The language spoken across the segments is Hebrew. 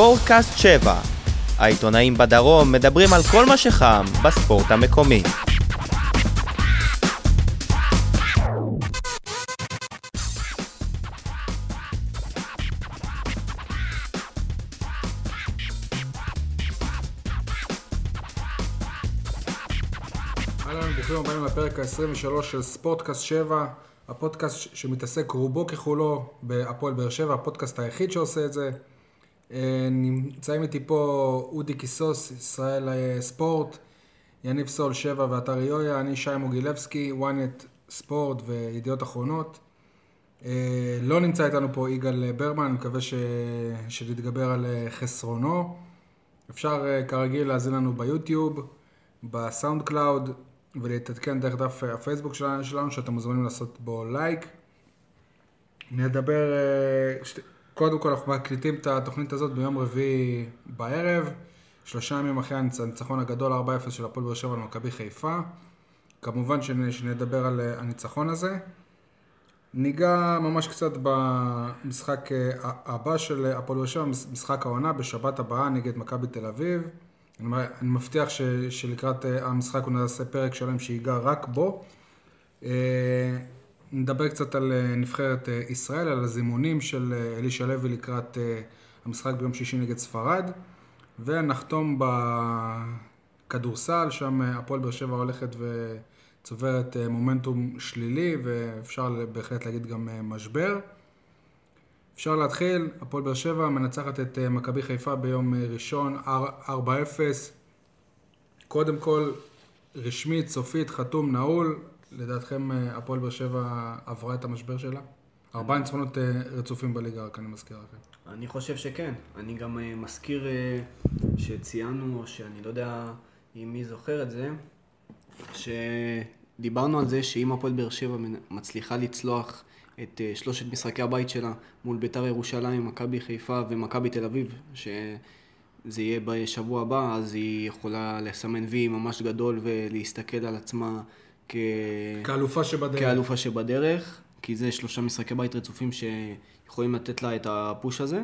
ספורטקאסט 7. העיתונאים בדרום מדברים על כל מה שחם בספורט המקומי. אהלן, ברוכים הבאים לפרק ה-23 של ספורטקאסט 7, הפודקאסט שמתעסק רובו ככולו בהפועל באר שבע, הפודקאסט היחיד שעושה את זה. אה, נמצאים איתי פה אודי קיסוס, ישראל אה, ספורט, יניב סול 7 ואתר יויה, אני שי מוגילבסקי, ynet ספורט וידיעות אחרונות. אה, לא נמצא איתנו פה יגאל ברמן, אני מקווה ש... שנתגבר על חסרונו. אפשר כרגיל להאזין לנו ביוטיוב, בסאונד קלאוד, ולהתעדכן דרך דף הפייסבוק שלנו, שאתם מוזמנים לעשות בו לייק. נדבר, שת... קודם כל אנחנו מקליטים את התוכנית הזאת ביום רביעי בערב, שלושה ימים אחרי הניצ- הניצחון הגדול 4-0 של הפועל באר שבע על מכבי חיפה. כמובן שנ- שנדבר על אה, הניצחון הזה. ניגע ממש קצת במשחק אה, הבא של הפועל באר שבע, מש- משחק העונה בשבת הבאה נגד מכבי תל אביב. אני מבטיח ש, שלקראת אה, המשחק הוא נעשה פרק שלם שיגע רק בו. נדבר קצת על אה, נבחרת אה, ישראל, על הזימונים של אה, אלישע לוי לקראת המשחק ביום שישי נגד ספרד. ונחתום בכדורסל, שם הפועל באר שבע הולכת וצוברת מומנטום שלילי, ואפשר בהחלט להגיד גם משבר. אפשר להתחיל, הפועל באר שבע מנצחת את מכבי חיפה ביום ראשון, 4-0. קודם כל, רשמית, סופית, חתום, נעול. לדעתכם אה, הפועל באר שבע עברה את המשבר שלה? ארבעה ניצחונות אה, רצופים בליגה, רק אני מזכיר לכם. אני חושב שכן. אני גם אה, מזכיר שציינו, או שאני לא יודע אם מי זוכר את זה, שדיברנו על זה שאם הפועל באר שבע מצליחה לצלוח את שלושת משחקי הבית שלה מול ביתר ירושלים, מכבי חיפה ומכבי תל אביב, שזה יהיה בשבוע הבא, אז היא יכולה לסמן וי ממש גדול ולהסתכל על עצמה כ... כאלופה שבדרך. כאלופה שבדרך, כי זה שלושה משחקי בית רצופים שיכולים לתת לה את הפוש הזה.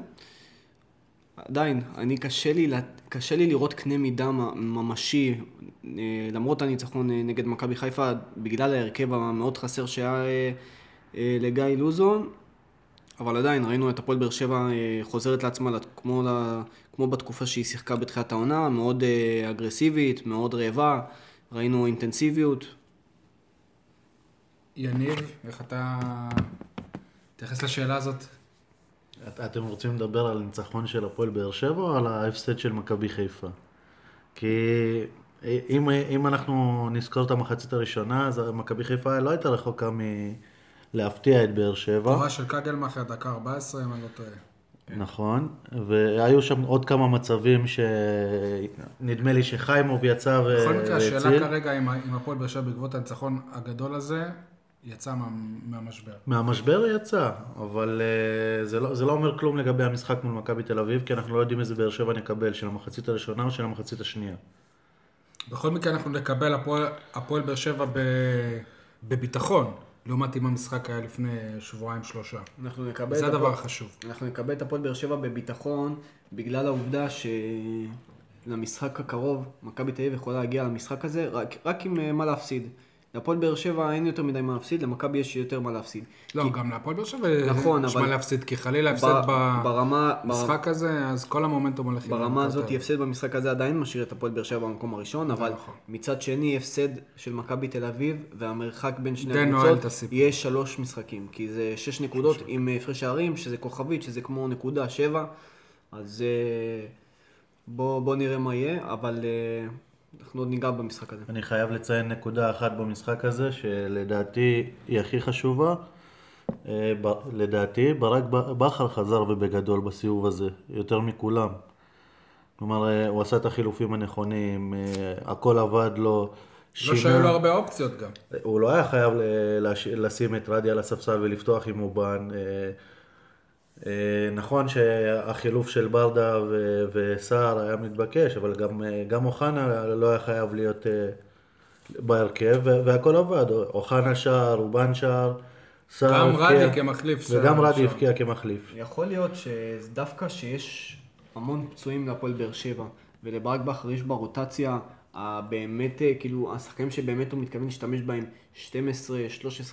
עדיין, אני קשה לי, קשה לי לראות קנה מידה ממשי, אה, למרות הניצחון אה, נגד מכבי חיפה, בגלל ההרכב המאוד חסר שהיה אה, לגיא לוזון, אבל עדיין ראינו את הפועל באר שבע חוזרת לעצמה כמו, כמו בתקופה שהיא שיחקה בתחילת העונה, מאוד אגרסיבית, מאוד רעבה, ראינו אינטנסיביות, יניב, איך אתה... תתייחס לשאלה הזאת. את- אתם רוצים לדבר על ניצחון של הפועל באר שבע או על ההפסד של מכבי חיפה? כי אם, אם אנחנו נזכור את המחצית הראשונה, אז מכבי חיפה לא הייתה רחוקה מלהפתיע את באר שבע. תורה של קגלמאכר, דקה 14, אם אני לא טועה. נכון, והיו שם עוד כמה מצבים שנדמה לי שחיימוב יצא ו- בכל מקרה, השאלה והציל. כרגע אם הפועל באר שבע בעקבות הניצחון הגדול הזה, יצא מה- מהמשבר. מהמשבר יצא, אבל uh, זה, לא, זה לא אומר כלום לגבי המשחק מול מכבי תל אביב, כי אנחנו לא יודעים איזה באר שבע נקבל, של המחצית הראשונה או של המחצית השנייה. בכל מקרה אנחנו נקבל הפועל- הפועל באר שבע ב- בביטחון, לעומת אם המשחק היה לפני שבועיים שלושה. אנחנו נקבל זה את הדבר החשוב. אנחנו נקבל את הפועל באר שבע בביטחון, בגלל העובדה שלמשחק הקרוב, מכבי תל אביב יכולה להגיע למשחק הזה רק, רק עם אה, מה להפסיד. להפועל באר שבע אין יותר מדי מה להפסיד, למכבי יש יותר מה להפסיד. לא, כי גם להפועל באר שבע נכון, יש אבל- מה להפסיד, כי חלילה הפסד ב- ברמה, במשחק הזה, אז כל המומנטום הולך... עם ברמה הזאת. הפסד במשחק הזה עדיין משאיר את הפועל באר שבע במקום הראשון, אבל נכון. מצד שני הפסד של מכבי תל אביב והמרחק בין שני הקבוצות. יהיה שלוש משחקים, כי זה שש נקודות עם אה, הפרש שערים, שזה כוכבית, שזה כמו נקודה שבע, אז אה, בוא, בוא נראה מה יהיה, אבל אה, אנחנו עוד ניגע במשחק הזה. אני חייב לציין נקודה אחת במשחק הזה, שלדעתי היא הכי חשובה. אה, ב- לדעתי, ברק בכר חזר ובגדול בסיבוב הזה, יותר מכולם. כלומר, אה, הוא עשה את החילופים הנכונים, אה, הכל עבד לו. לא שהיו לו הרבה אופציות גם. הוא לא היה חייב לשים את רדי על הספסל ולפתוח עם אובן. אה, נכון שהחילוף של ברדה ו- וסער היה מתבקש, אבל גם, אה, גם אוחנה לא היה חייב להיות אה, בהרכב, והכל עבד. אוחנה שער, אובן שער, סער גם הבקיע, רדי כמחליף. וגם רדי. הבקיע כמחליף. יכול להיות שדווקא שיש המון פצועים להפועל באר שבע, ולברק בכר יש ברוטציה הבאמת, כאילו, השחקנים שבאמת הוא מתכוון להשתמש בהם, 12-13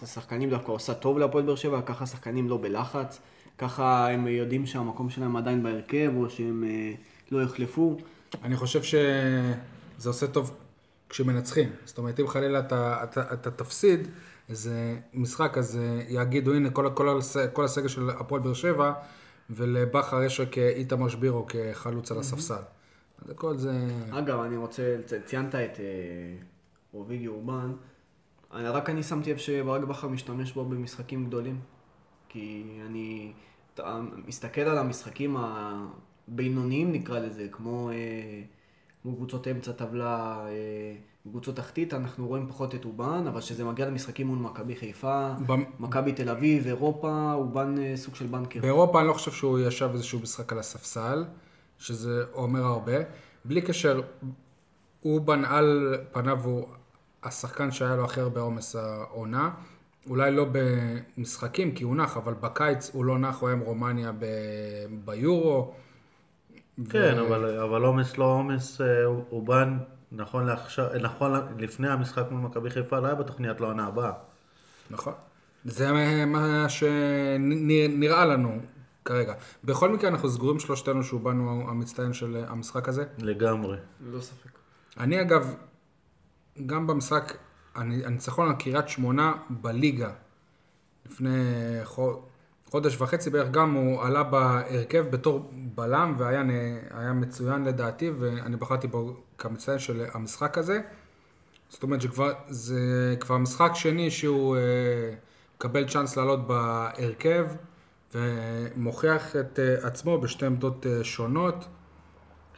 שחקנים דווקא עושה טוב להפועל באר שבע, ככה שחקנים לא בלחץ, ככה הם יודעים שהמקום שלהם עדיין בהרכב, או שהם אה, לא יחלפו. אני חושב שזה עושה טוב כשמנצחים. זאת אומרת, אם חלילה אתה, אתה, אתה תפסיד איזה משחק, אז אה, יגידו, הנה, כל, כל, כל הסגל של הפועל באר שבע, ולבכר יש רק אה, איתמר שבירו כחלוץ על הספסל. אז הכל זה... אגב, אני רוצה, ציינת את אוביגי אורבן, אני- רק אני שמתי לב שברק בכר משתמש בו במשחקים גדולים. כי אני אתה מסתכל על המשחקים הבינוניים נקרא לזה, כמו, אה, כמו קבוצות אמצע טבלה, אה, קבוצות תחתית, אנחנו רואים פחות את אובן, אבל כשזה מגיע למשחקים מול מכבי חיפה, במ- מכבי תל אביב, אירופה, אובן אה, סוג של בנקר. באירופה אני לא חושב שהוא ישב איזשהו משחק על הספסל, שזה אומר הרבה. בלי קשר, אובן על פניו הוא השחקן שהיה לו הכי הרבה עומס העונה. אולי לא במשחקים, כי הוא נח, אבל בקיץ הוא לא נח, הוא היה עם רומניה ב... ביורו. כן, אבל, אבל עומס לא עומס, אה, אובן, נכון לעכשיו, נכון לפני המשחק מול מכבי חיפה, לא היה בתוכנית לעונה הבאה. נכון. זה מה שנראה לנו כרגע. בכל מקרה, אנחנו סגורים שלושתנו שאובן הוא המצטיין של המשחק הזה. לגמרי. ללא ספק. אני אגב, גם במשחק, הניצחון על קריית שמונה בליגה, לפני חו- חודש וחצי בערך, גם הוא עלה בהרכב בתור בלם, והיה מצוין לדעתי, ואני בחרתי בו כמצטיין של המשחק הזה. זאת אומרת שכבר, זה כבר משחק שני שהוא אה, מקבל צ'אנס לעלות בהרכב, ומוכיח את אה, עצמו בשתי עמדות אה, שונות.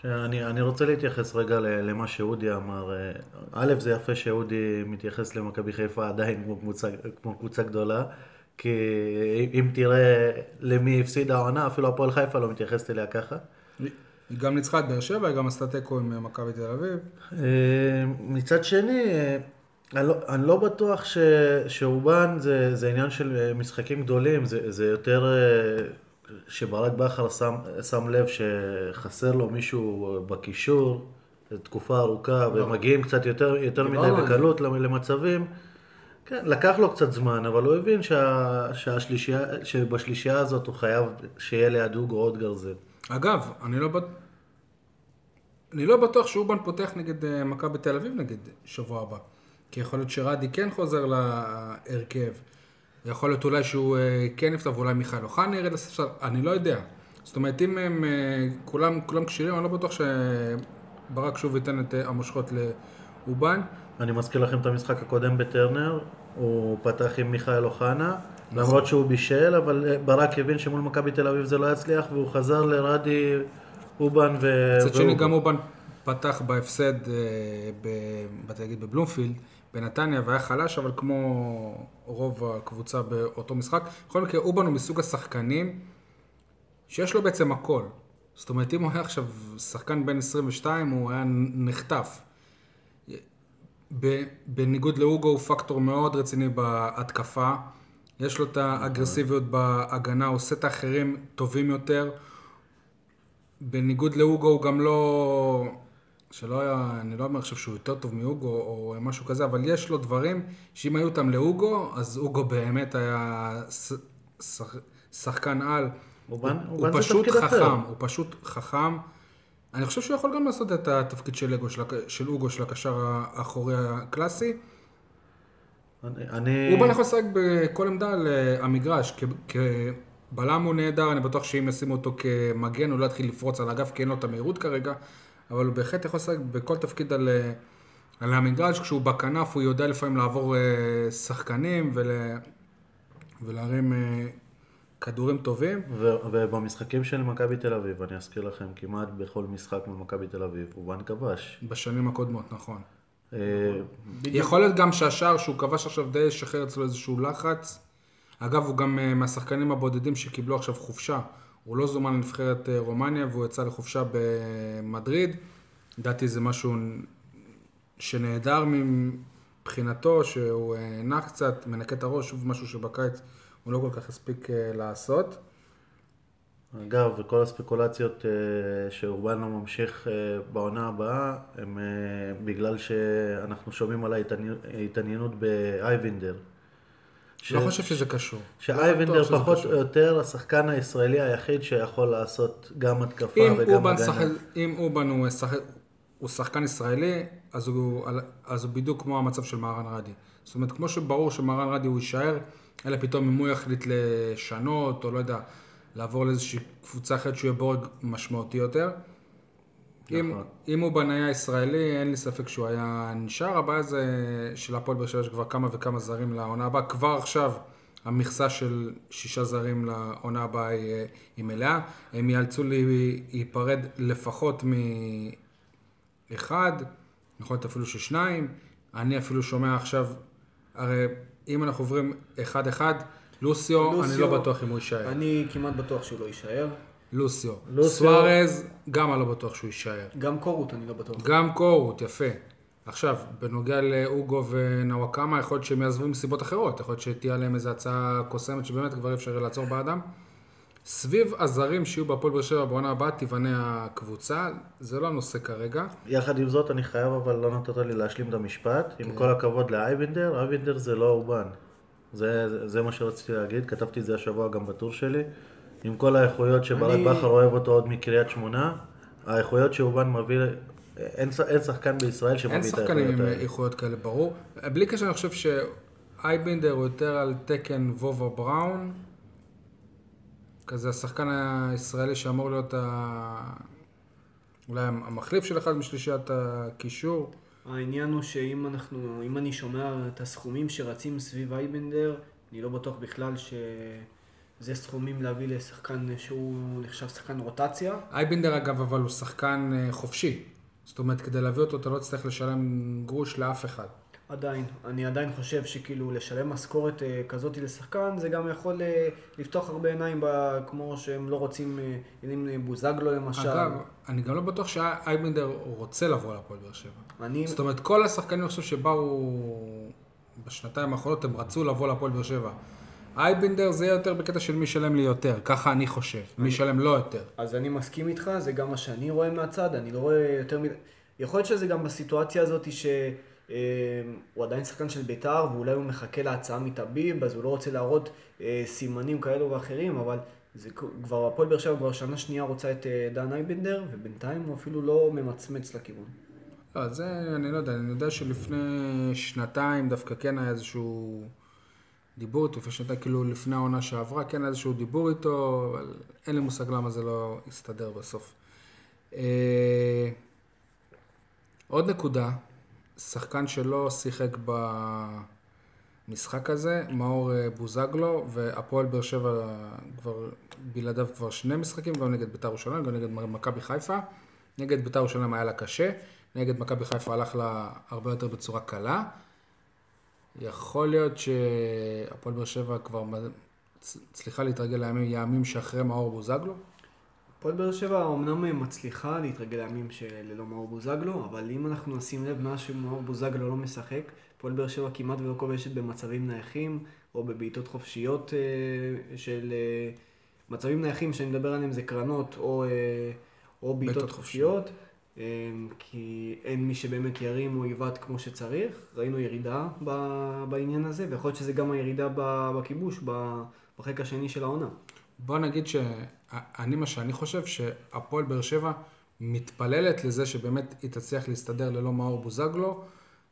אני, אני רוצה להתייחס רגע למה שאודי אמר. א', זה יפה שאודי מתייחס למכבי חיפה עדיין כמו קבוצה, כמו קבוצה גדולה, כי אם תראה למי הפסידה העונה, אפילו הפועל חיפה לא מתייחסת אליה ככה. היא גם ניצחה את באר שבע, היא גם עשתה תיקו עם אה, מכבי תל אביב. אה, מצד שני, אה, אני לא, אני לא בטוח ש, שאובן זה, זה עניין של משחקים גדולים, זה, זה יותר שברק בכר שם, שם לב שחסר לו מישהו בקישור תקופה ארוכה, ומגיעים קצת יותר, יותר מדי. בקלות למצבים. כן, לקח לו קצת זמן, אבל הוא הבין שה, שהשלישייה, שבשלישייה הזאת הוא חייב שיהיה ליד אוגו עוד גרזן. אגב, אני לא. אני לא בטוח שאובן פותח נגד אה, מכבי תל אביב נגד שבוע הבא. כי יכול להיות שרדי כן חוזר להרכב. יכול להיות אולי שהוא אה, כן יפתח, ואולי מיכאל אוחנה ירד לספסל, אני לא יודע. זאת אומרת, אם הם אה, כולם, כולם כשירים, אני לא בטוח שברק שוב ייתן את אה, המושכות לאובן. אני מזכיר לכם את המשחק הקודם בטרנר, הוא פתח עם מיכאל אוחנה, נכון. למרות שהוא בישל, אבל ברק הבין שמול מכבי תל אביב זה לא יצליח, והוא חזר לרדי אובן ו... מצד שני. גם אובן פתח בהפסד, ב- בבלומפילד, בנתניה, והיה חלש, אבל כמו רוב הקבוצה באותו משחק. בכל מקרה, אובן הוא מסוג השחקנים שיש לו בעצם הכל. זאת אומרת, אם הוא היה עכשיו שחקן בן 22, הוא היה נחטף. בניגוד לאוגו הוא פקטור מאוד רציני בהתקפה. יש לו את האגרסיביות בהגנה, הוא עושה את האחרים טובים יותר. בניגוד לאוגו הוא גם לא... שלא היה, אני לא אומר עכשיו שהוא יותר טוב מאוגו או משהו כזה, אבל יש לו דברים שאם היו אותם לאוגו, אז אוגו באמת היה שחקן על. אובן- הוא, אובן הוא פשוט חכם, אחר. הוא פשוט חכם. אני חושב שהוא יכול גם לעשות את התפקיד של, אגו, של, של אוגו, של הקשר האחורי הקלאסי. אני- אני... אובן יכול לשחק בכל עמדה על אה, המגרש. כ- כבלם הוא נהדר, אני בטוח שאם ישימו אותו כמגן, הוא לא יתחיל לפרוץ על האגף, כי אין לו את המהירות כרגע, אבל הוא בהחלט יכול לשחק בכל תפקיד על, אה, על המגרש. כשהוא בכנף, הוא יודע לפעמים לעבור אה, שחקנים ול, ולהרים אה, כדורים טובים. ו- ובמשחקים של מכבי תל אביב, אני אזכיר לכם, כמעט בכל משחק מול מכבי תל אביב, אובן כבש. בשנים הקודמות, נכון. אה, יכול להיות גם שהשער שהוא כבש עכשיו די ישחרר אצלו איזשהו לחץ. אגב, הוא גם מהשחקנים הבודדים שקיבלו עכשיו חופשה. הוא לא זומן לנבחרת אה, רומניה והוא יצא לחופשה במדריד. לדעתי זה משהו שנהדר מבחינתו, שהוא אה, נח קצת, מנקה את הראש, שוב משהו שבקיץ הוא לא כל כך הספיק אה, לעשות. אגב, כל הספקולציות שאורבן לא ממשיך בעונה הבאה, הם בגלל שאנחנו שומעים על ההתעני- ההתעניינות באייבינדר. ש- לא חושב שזה קשור. לא שאייבנדר שזה פחות קשור. או יותר השחקן הישראלי היחיד שיכול לעשות גם התקפה אם וגם אובן, הגנה. שחק, אם אובן הוא, שחק, הוא שחקן ישראלי, אז הוא, אז הוא בדיוק כמו המצב של מהרן רדי. זאת אומרת, כמו שברור שמהרן רדי הוא יישאר, אלא פתאום אם הוא יחליט לשנות, או לא יודע, לעבור לאיזושהי קבוצה אחרת שהוא יהיה בורג משמעותי יותר. אם, נכון. אם אובן היה ישראלי, אין לי ספק שהוא היה נשאר. הבעיה זה של הפועל באר שבע יש כבר כמה וכמה זרים לעונה הבאה. כבר עכשיו המכסה של שישה זרים לעונה הבאה היא, היא מלאה. הם יאלצו לי- להיפרד לפחות מאחד, יכול להיות אפילו ששניים. אני אפילו שומע עכשיו, הרי אם אנחנו עוברים אחד-אחד, לוסיו, אני לוסיו, לא בטוח אם הוא יישאר. אני כמעט בטוח שהוא לא יישאר. לוסיו. לוסיו- סוארז, גם אני לא בטוח שהוא יישאר. גם קורות אני לא בטוח. גם קורות, יפה. עכשיו, בנוגע לאוגו ונוואקמה, יכול להיות שהם יעזבו מסיבות אחרות. יכול להיות שתהיה להם איזו הצעה קוסמת שבאמת כבר אי אפשר לעצור באדם. סביב הזרים שיהיו בהפועל באר שבע בעונה הבאה תיבנה הקבוצה, זה לא הנושא כרגע. יחד עם זאת, אני חייב, אבל לא נתת לי להשלים את המשפט. עם כן. כל הכבוד לאייבנדר, אייבנדר זה לא אורבן. זה, זה, זה מה שרציתי להגיד, כתבתי את זה השבוע גם בטור שלי. עם כל האיכויות שברק אני- בכר אוהב אותו עוד מקריית שמונה, האיכויות שאורבן מביא, אין, ש- אין שחקן בישראל שמביא אין את שחקנים האיכויות עם האלה. איכויות כאלה, ברור. בלי קשר, אני חושב שאייבנדר הוא יותר על תקן וובה בראון. כזה השחקן הישראלי שאמור להיות ה... אולי המחליף של אחד משלישיית הקישור. העניין הוא שאם אנחנו, אם אני שומע את הסכומים שרצים סביב אייבנדר, אני לא בטוח בכלל שזה סכומים להביא לשחקן שהוא נחשב שחקן רוטציה. אייבנדר אגב, אבל הוא שחקן אה, חופשי. זאת אומרת, כדי להביא אותו אתה לא תצטרך לשלם גרוש לאף אחד. עדיין, אני עדיין חושב שכאילו לשלם משכורת אה, כזאת לשחקן, זה גם יכול אה, לפתוח הרבה עיניים, ב, כמו שהם לא רוצים, אם בוזגלו למשל. אגב, אני גם לא בטוח שאייבנדר רוצה לבוא להפועל באר שבע. אני, זאת אומרת, כל השחקנים, חושב, שבאו בשנתיים האחרונות, הם רצו לבוא להפועל באר שבע. אייבנדר זה יהיה יותר בקטע של מי ישלם לי יותר, ככה אני חושב. מי ישלם לא יותר. אז אני מסכים איתך, זה גם מה שאני רואה מהצד, אני לא רואה יותר מדי... יכול להיות שזה גם בסיטואציה הזאת שהוא עדיין שחקן של בית"ר, ואולי הוא מחכה להצעה מטביב, אז הוא לא רוצה להראות אה, סימנים כאלו ואחרים, אבל זה כבר, הפועל באר שבע כבר שנה שנייה רוצה את אה, דן אייבנדר, ובינתיים הוא אפילו לא ממצמץ לכיוון. לא, זה אני לא יודע, אני יודע שלפני שנתיים דווקא כן היה איזשהו דיבור איתו, שנתיים, כאילו לפני העונה שעברה, כן איזשהו דיבור איתו, אבל אין לי מושג למה זה לא הסתדר בסוף. אה, עוד נקודה, שחקן שלא שיחק במשחק הזה, מאור אה, בוזגלו, והפועל באר שבע כבר, בלעדיו כבר שני משחקים, גם נגד בית"ר ירושלים, גם נגד מכבי חיפה. נגד בית"ר ירושלים היה לה קשה, נגד מכבי חיפה הלך לה הרבה יותר בצורה קלה. יכול להיות שהפועל באר שבע כבר מ- צ- צריכה להתרגל לימים, ימים שאחרי מאור בוזגלו. הפועל באר שבע אמנם מצליחה להתרגל לימים שללא מאור בוזגלו, אבל אם אנחנו נשים לב, מאז שמאור בוזגלו לא משחק, הפועל באר שבע כמעט ולא כובשת במצבים נייחים, או בבעיטות חופשיות אה, של... אה, מצבים נייחים שאני מדבר עליהם זה קרנות או, אה, או בעיטות חופשיות, אה, כי אין מי שבאמת ירים או יבעט כמו שצריך. ראינו ירידה בעניין הזה, ויכול להיות שזה גם הירידה בכיבוש, בחלק השני של העונה. בוא נגיד שאני, מה שאני חושב, שהפועל באר שבע מתפללת לזה שבאמת היא תצליח להסתדר ללא מאור בוזגלו,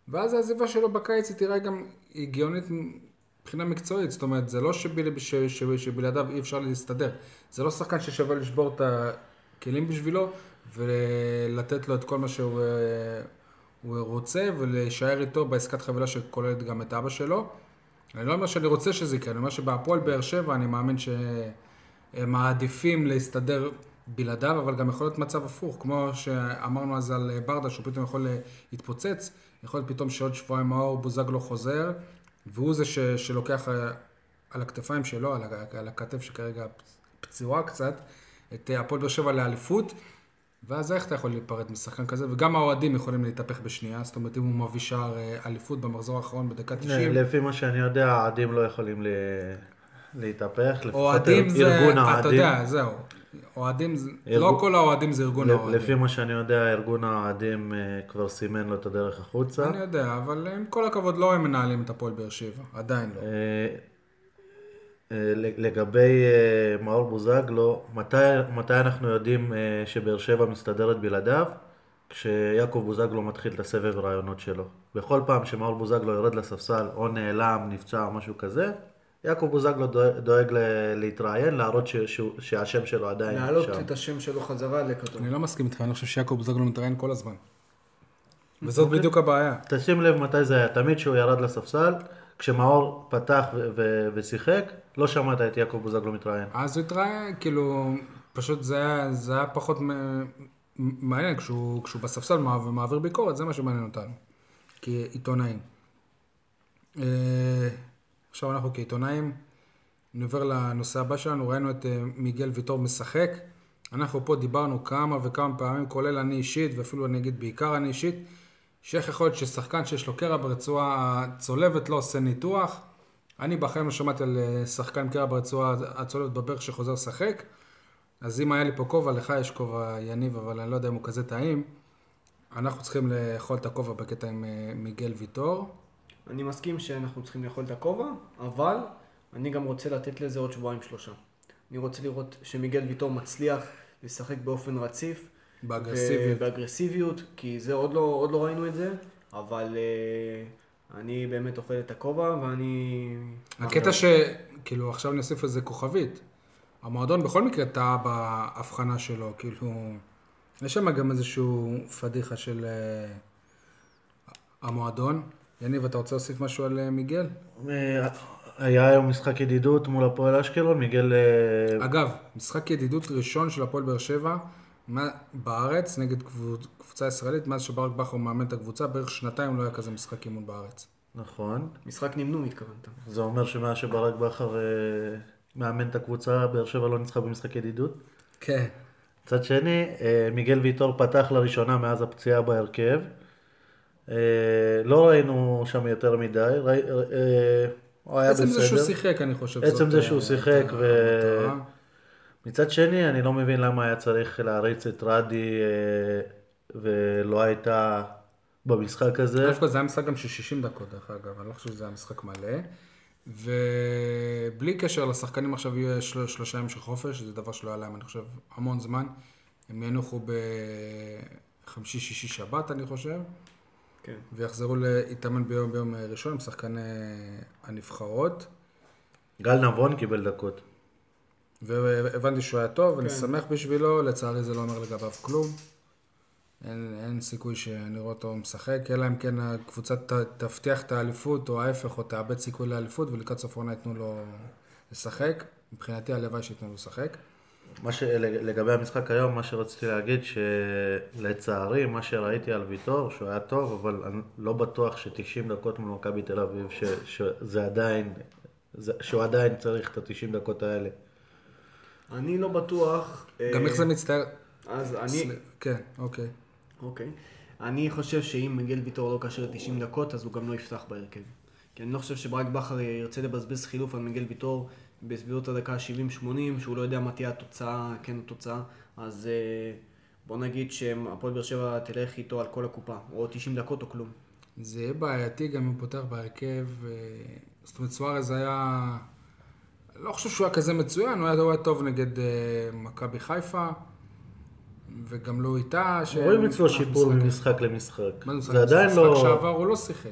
ואז העזיבה שלו בקיץ היא תראה גם הגיונית מבחינה מקצועית. זאת אומרת, זה לא שבל, ש, ש, שבלעדיו אי אפשר להסתדר. זה לא שחקן ששווה לשבור את הכלים בשבילו, ולתת לו את כל מה שהוא אה, רוצה, ולהישאר איתו בעסקת חבילה שכוללת גם את אבא שלו. אני לא אומר שאני רוצה שזה יקרה, אני אומר שבהפועל באר שבע אני מאמין שהם מעדיפים להסתדר בלעדיו, אבל גם יכול להיות מצב הפוך, כמו שאמרנו אז על ברדה, שהוא פתאום יכול להתפוצץ, יכול להיות פתאום שעוד שבועיים מאור בוזגלו חוזר, והוא זה ש, שלוקח אה, על הכתפיים שלו, על, על הכתף שכרגע פצועה קצת, את אה, הפועל באר שבע לאליפות. ואז איך אתה יכול להיפרד משחקן כזה? וגם האוהדים יכולים להתהפך בשנייה, זאת אומרת אם הוא מביא שער אה, אליפות במחזור האחרון בדקה 90. לפי מה שאני יודע, העדים לא יכולים ל... להתהפך, לפחות אוהדים זה, ארגון אתה האוהדים. יודע, זהו. אוהדים, זה- לא כל האוהדים זה ארגון האוהדים. לפי מה שאני יודע, ארגון האוהדים אה, כבר סימן לו את הדרך החוצה. אני יודע, אבל עם כל הכבוד לא הם מנהלים את הפועל באר שבע, עדיין לא. אה, לגבי אה, מאור בוזגלו, מתי, מתי אנחנו יודעים אה, שבאר שבע מסתדרת בלעדיו? כשיעקב בוזגלו מתחיל את הסבב רעיונות שלו. בכל פעם שמאור בוזגלו יורד לספסל, או נעלם, נפצע או משהו כזה, יעקב בוזגלו דואג, להתראיין, להראות ש, שהוא, שהשם שלו עדיין להעלות שם. את השם שלו חזרה לכתוב. אני לא מסכים איתך, אני חושב שיעקב בוזגלו מתראיין כל הזמן. וזאת בדיוק הבעיה. תשים לב מתי זה היה, תמיד כשהוא ירד לספסל, כשמאור פתח ו- ו- ושיחק, לא שמעת את יעקב בוזגלו מתראיין. אז הוא התראיין, כאילו, פשוט זה היה, זה היה פחות מעניין, כשהוא, כשהוא בספסל מע- ומעביר ביקורת, זה מה שמעניין אותנו, כעיתונאים. אה, עכשיו אנחנו כעיתונאים, נעבר לנושא הבא שלנו, ראינו את אה, מיגל ויטור משחק. אנחנו פה דיברנו כמה וכמה פעמים, כולל אני אישית, ואפילו אני אגיד בעיקר אני אישית, שאיך יכול להיות ששחקן שיש לו קרע ברצועה הצולבת לא עושה ניתוח. אני בחיים לא שמעתי על אה, שחקן קרע ברצועה הצולבת בברך שחוזר לשחק. אז אם היה לי פה כובע, לך יש כובע יניב, אבל אני לא יודע אם הוא כזה טעים. אנחנו צריכים לאכול את הכובע בקטע עם אה, מיגל ויטור. אני מסכים שאנחנו צריכים לאכול את הכובע, אבל אני גם רוצה לתת לזה עוד שבועיים שלושה. אני רוצה לראות שמיגל ויטור מצליח לשחק באופן רציף. באגרסיביות. באגרסיביות, כי זה עוד לא, עוד לא ראינו את זה, אבל uh, אני באמת אוכל את הכובע ואני... הקטע ש... כאילו, עכשיו אני אוסיף איזה כוכבית. המועדון בכל מקרה טעה בהבחנה שלו, כאילו... יש שם גם איזשהו פדיחה של אה, המועדון. יניב, אתה רוצה להוסיף משהו על אה, מיגל? היה היום משחק ידידות מול הפועל אשקלון, מיגל... אגב, משחק ידידות ראשון של הפועל באר שבע מה- בארץ, נגד קבוצ- קבוצה ישראלית, מאז שברק בכר מאמן את הקבוצה, בערך שנתיים לא היה כזה משחק אימון בארץ. נכון. משחק נמנום התכוונת. זה אומר שמאז שברק בכר אה, מאמן את הקבוצה, באר שבע לא ניצחה במשחק ידידות. כן. מצד שני, אה, מיגל ויטור פתח לראשונה מאז הפציעה בהרכב. אה, לא ראינו שם יותר מדי, ראי- הוא היה עצם בסדר. זה שהוא שיחק, אני חושב. עצם זה שהוא שיחק ו- המטרה. מצד שני, אני לא מבין למה היה צריך להריץ את רדי אה, ולא הייתה במשחק הזה. דווקא זה היה משחק גם של 60 דקות, דרך אגב, אני לא חושב שזה היה משחק מלא. ובלי קשר לשחקנים עכשיו יהיה של... שלושה ימים של חופש, זה דבר שלא היה להם, אני חושב, המון זמן. הם ינוחו בחמישי, שישי, שבת, אני חושב, כן. ויחזרו להתאמן ביום, ביום ראשון עם שחקני הנבחרות. גל נבון קיבל דקות. והבנתי שהוא היה טוב, אני כן. שמח בשבילו, לצערי זה לא אומר לגביו כלום. אין, אין סיכוי שאני רואה אותו משחק, אלא אם כן הקבוצה ת, תבטיח את האליפות, או ההפך, או תאבד סיכוי לאליפות, ולקראת סוף העונה ייתנו לו לשחק. מבחינתי הלוואי שייתנו לו לשחק. מה ש... לגבי המשחק היום, מה שרציתי להגיד, שלצערי, מה שראיתי על ויטור, שהוא היה טוב, אבל אני לא בטוח ש-90 דקות מול מכבי תל אביב, ש... שזה עדיין, זה... שהוא עדיין צריך את ה-90 דקות האלה. אני לא בטוח... גם אה, איך זה מצטער... אז אני... כן, אוקיי. אוקיי. אני חושב שאם מגיל ויטור לא כאשר 90 דקות, אז הוא גם לא יפתח בהרכב. כי אני לא חושב שברק בכר ירצה לבזבז חילוף על מיגל ויטור בסביבות הדקה ה-70-80, שהוא לא יודע מה תהיה התוצאה, כן התוצאה. אז אה, בוא נגיד שהפועל באר שבע תלך איתו על כל הקופה, או 90 דקות או כלום. זה יהיה בעייתי גם אם הוא פותח בהרכב. אה, זאת אומרת, סוארז היה... לא חושב שהוא היה כזה מצוין, הוא היה, הוא היה טוב נגד אה, מכבי חיפה, וגם לא איתה. ש- רואים אצלו משחק- שיפור ממשחק למשחק. מה זה משחק? זה עדיין משחק לא... שעבר הוא לא שיחק.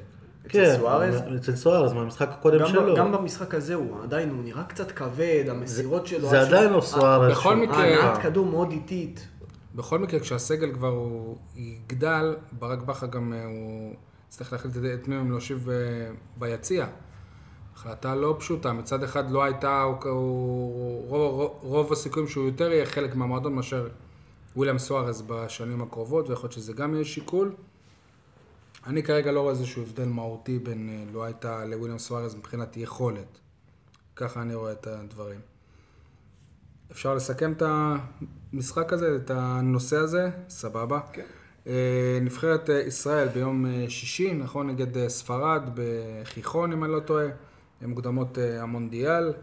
כן, סוארז? אצל סוארז, מהמשחק הקודם שלו. גם במשחק הזה הוא עדיין, הוא נראה קצת כבד, המסירות שלו... זה עדיין לא סוארז. בכל מקרה- ההנעת כדור מאוד איטית. בכל מקרה, כשהסגל כבר הוא יגדל, ברק בכר גם אה, הוא יצטרך להחליט את- מי הם להושיב אה, ביציע. החלטה לא פשוטה, מצד אחד לא הייתה, הוא, הוא, רוב, רוב, הסיכויים שהוא יותר יהיה חלק מהמועדון מאשר וויליאם סוארז בשנים הקרובות, ויכול להיות שזה גם יהיה שיקול. אני כרגע לא רואה איזשהו הבדל מהותי בין אה, לא הייתה לוויליאם סוארז מבחינת יכולת. ככה אני רואה את הדברים. אפשר לסכם את המשחק הזה, את הנושא הזה? סבבה. כן. אה, נבחרת אה, ישראל ביום שישי, נכון? נגד ספרד, בחיכון, אם אני לא טועה. מוקדמות אה, המונדיאל.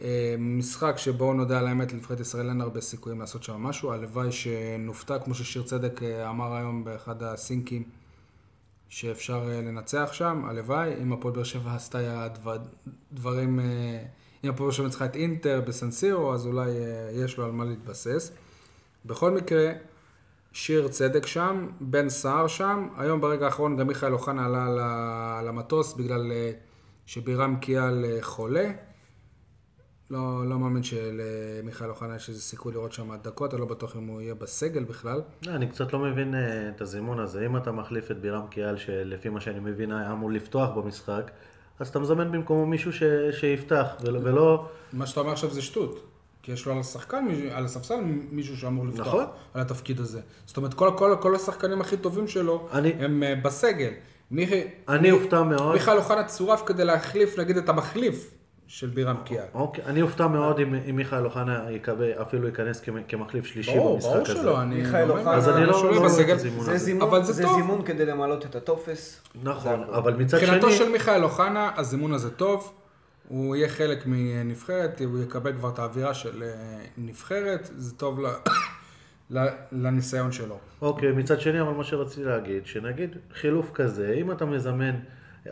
אה, משחק שבו נודה על האמת, לנבחרת ישראל אין הרבה סיכויים לעשות שם משהו. הלוואי שנופתע, כמו ששיר צדק אה, אמר היום באחד הסינקים, שאפשר לנצח שם, הלוואי. אם הפועל באר שבע עשתה דבר, דברים, אם הפועל באר שבע ניצחה את אינטר בסנסירו, אז אולי יש לו על מה להתבסס. בכל מקרה, שיר צדק שם, בן סער שם. היום ברגע האחרון גם מיכאל אוחנה עלה ל- למטוס בגלל שבירם קיאל חולה. לא, לא מאמין שלמיכאל אוחנה יש איזה סיכוי לראות שם דקות, אני לא בטוח אם הוא יהיה בסגל בכלל. לא, אני קצת לא מבין אה, את הזימון הזה. אם אתה מחליף את בירם קיאל, שלפי מה שאני מבין היה אמור לפתוח במשחק, אז אתה מזמן במקומו מישהו ש... שיפתח, ולא... מה שאתה אומר עכשיו זה שטות. כי יש לו על השחקן, על הספסל מישהו שאמור לפתוח נכון. על התפקיד הזה. זאת אומרת, כל, כל, כל השחקנים הכי טובים שלו אני- הם אה, בסגל. מיכי- אני אופתע מאוד. מיכאל אוחנה צורף כדי להחליף, נגיד, את המחליף של בירם קיאל. אוקיי, אני אופתע מאוד אם, מיכאל אוחנה יקבל, אפילו ייכנס כמ- כמחליף שלישי ברור, במשחק ברור הזה. שלא, אני מיכאל אומר, אוחנה- אז אני לא- לא רואה את בסגל. הזימון זה הזה. זה. זימון כדי למלא את הטופס. נכון. אבל מצד שני... מבחינתו של מיכאל אוחנה, הזימון הזה טוב, הוא יהיה חלק מנבחרת, הוא יקבל כבר את האווירה של אה, נבחרת, זה טוב ל- לניסיון שלו. אוקיי, מצד שני, אבל מה שרציתי להגיד, שנגיד חילוף כזה, אם אתה מזמן,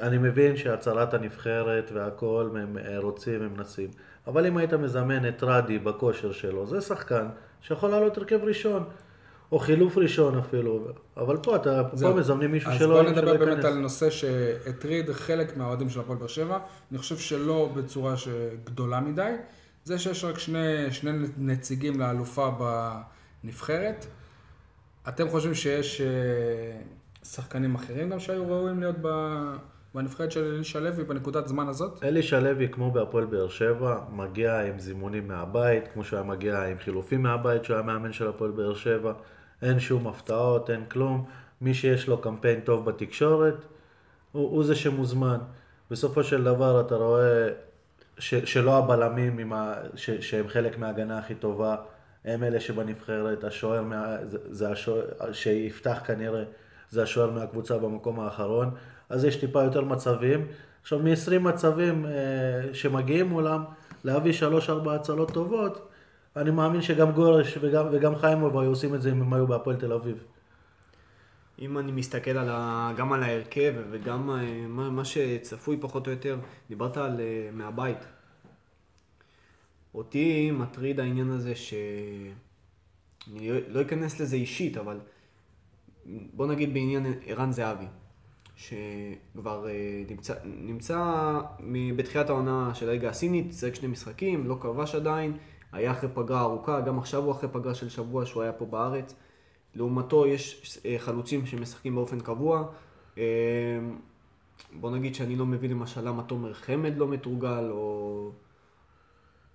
אני מבין שהצהרת הנבחרת והכל, הם אה, רוצים, הם מנסים, אבל אם היית מזמן את רדי בכושר שלו, זה שחקן שיכול לעלות הרכב ראשון, או חילוף ראשון אפילו, אבל פה אתה, פה זהו. מזמנים מישהו אז שלא בוא שלא נדבר באמת ייכנס. על נושא שהטריד חלק מהאוהדים של הפועל באר שבע, אני חושב שלא בצורה גדולה מדי, זה שיש רק שני, שני נציגים לאלופה בנבחרת. אתם חושבים שיש אה, שחקנים אחרים גם שהיו ראויים להיות בנבחרת של אלישע לוי בנקודת זמן הזאת? אלישע לוי, כמו בהפועל באר שבע, מגיע עם זימונים מהבית, כמו שהוא מגיע עם חילופים מהבית, שהוא היה מאמן של הפועל באר שבע. אין שום הפתעות, אין כלום. מי שיש לו קמפיין טוב בתקשורת, הוא, הוא זה שמוזמן. בסופו של דבר אתה רואה ש, שלא הבלמים ה, ש, שהם חלק מההגנה הכי טובה, הם אלה שבנבחרת, השוער, מה, זה, זה השוער שיפתח כנראה, זה השוער מהקבוצה במקום האחרון, אז יש טיפה יותר מצבים. עכשיו מ-20 מצבים אה, שמגיעים מולם, להביא 3-4 הצלות טובות, אני מאמין שגם גורש וגם, וגם חיימוב היו עושים את זה אם הם היו בהפועל תל אביב. אם אני מסתכל על ה... גם על ההרכב וגם אה, מה, מה שצפוי פחות או יותר, דיברת על אה, מהבית. אותי מטריד העניין הזה ש... אני לא- אכנס לזה אישית, אבל בוא נגיד בעניין ערן זהבי, שכבר אה, נמצא, נמצא בתחילת העונה של הליגה הסינית, שיחק שני משחקים, לא כבש עדיין, היה אחרי פגרה ארוכה, גם עכשיו הוא אחרי פגרה של שבוע שהוא היה פה בארץ. לעומתו יש אה, חלוצים שמשחקים באופן קבוע. אה, בוא נגיד שאני לא מבין למשל למה תומר חמד לא מתורגל, או,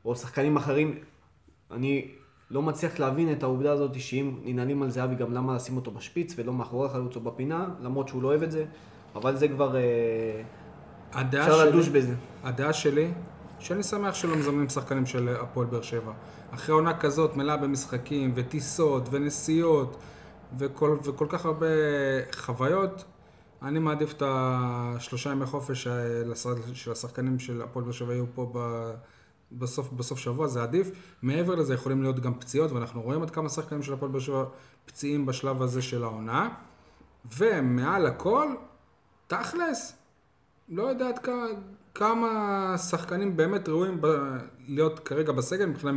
או שחקנים אחרים. אני לא מצליח להבין את העובדה הזאת שאם ננעלים על זהבי גם למה לשים אותו בשפיץ ולא מאחורי החלוץ או בפינה, למרות שהוא לא אוהב את זה, אבל זה כבר... אה, אפשר שלי- לדוש בזה. הדעה שלי, שאני שמח שלא מזמנים שחקנים של הפועל באר שבע. אחרי עונה כזאת מלאה במשחקים וטיסות ונסיעות וכל, וכל כך הרבה חוויות, אני מעדיף את השלושה ימי חופש אה, של השחקנים של הפועל באר שבע יהיו פה ב... בסוף, בסוף שבוע, זה עדיף. מעבר לזה יכולים להיות גם פציעות, ואנחנו רואים עד כמה שחקנים של הפועל באר שבע פציעים בשלב הזה של העונה. ומעל הכל, תכלס, לא יודע עד כמה, כמה שחקנים באמת ראויים ב, להיות כרגע בסגל מבחינה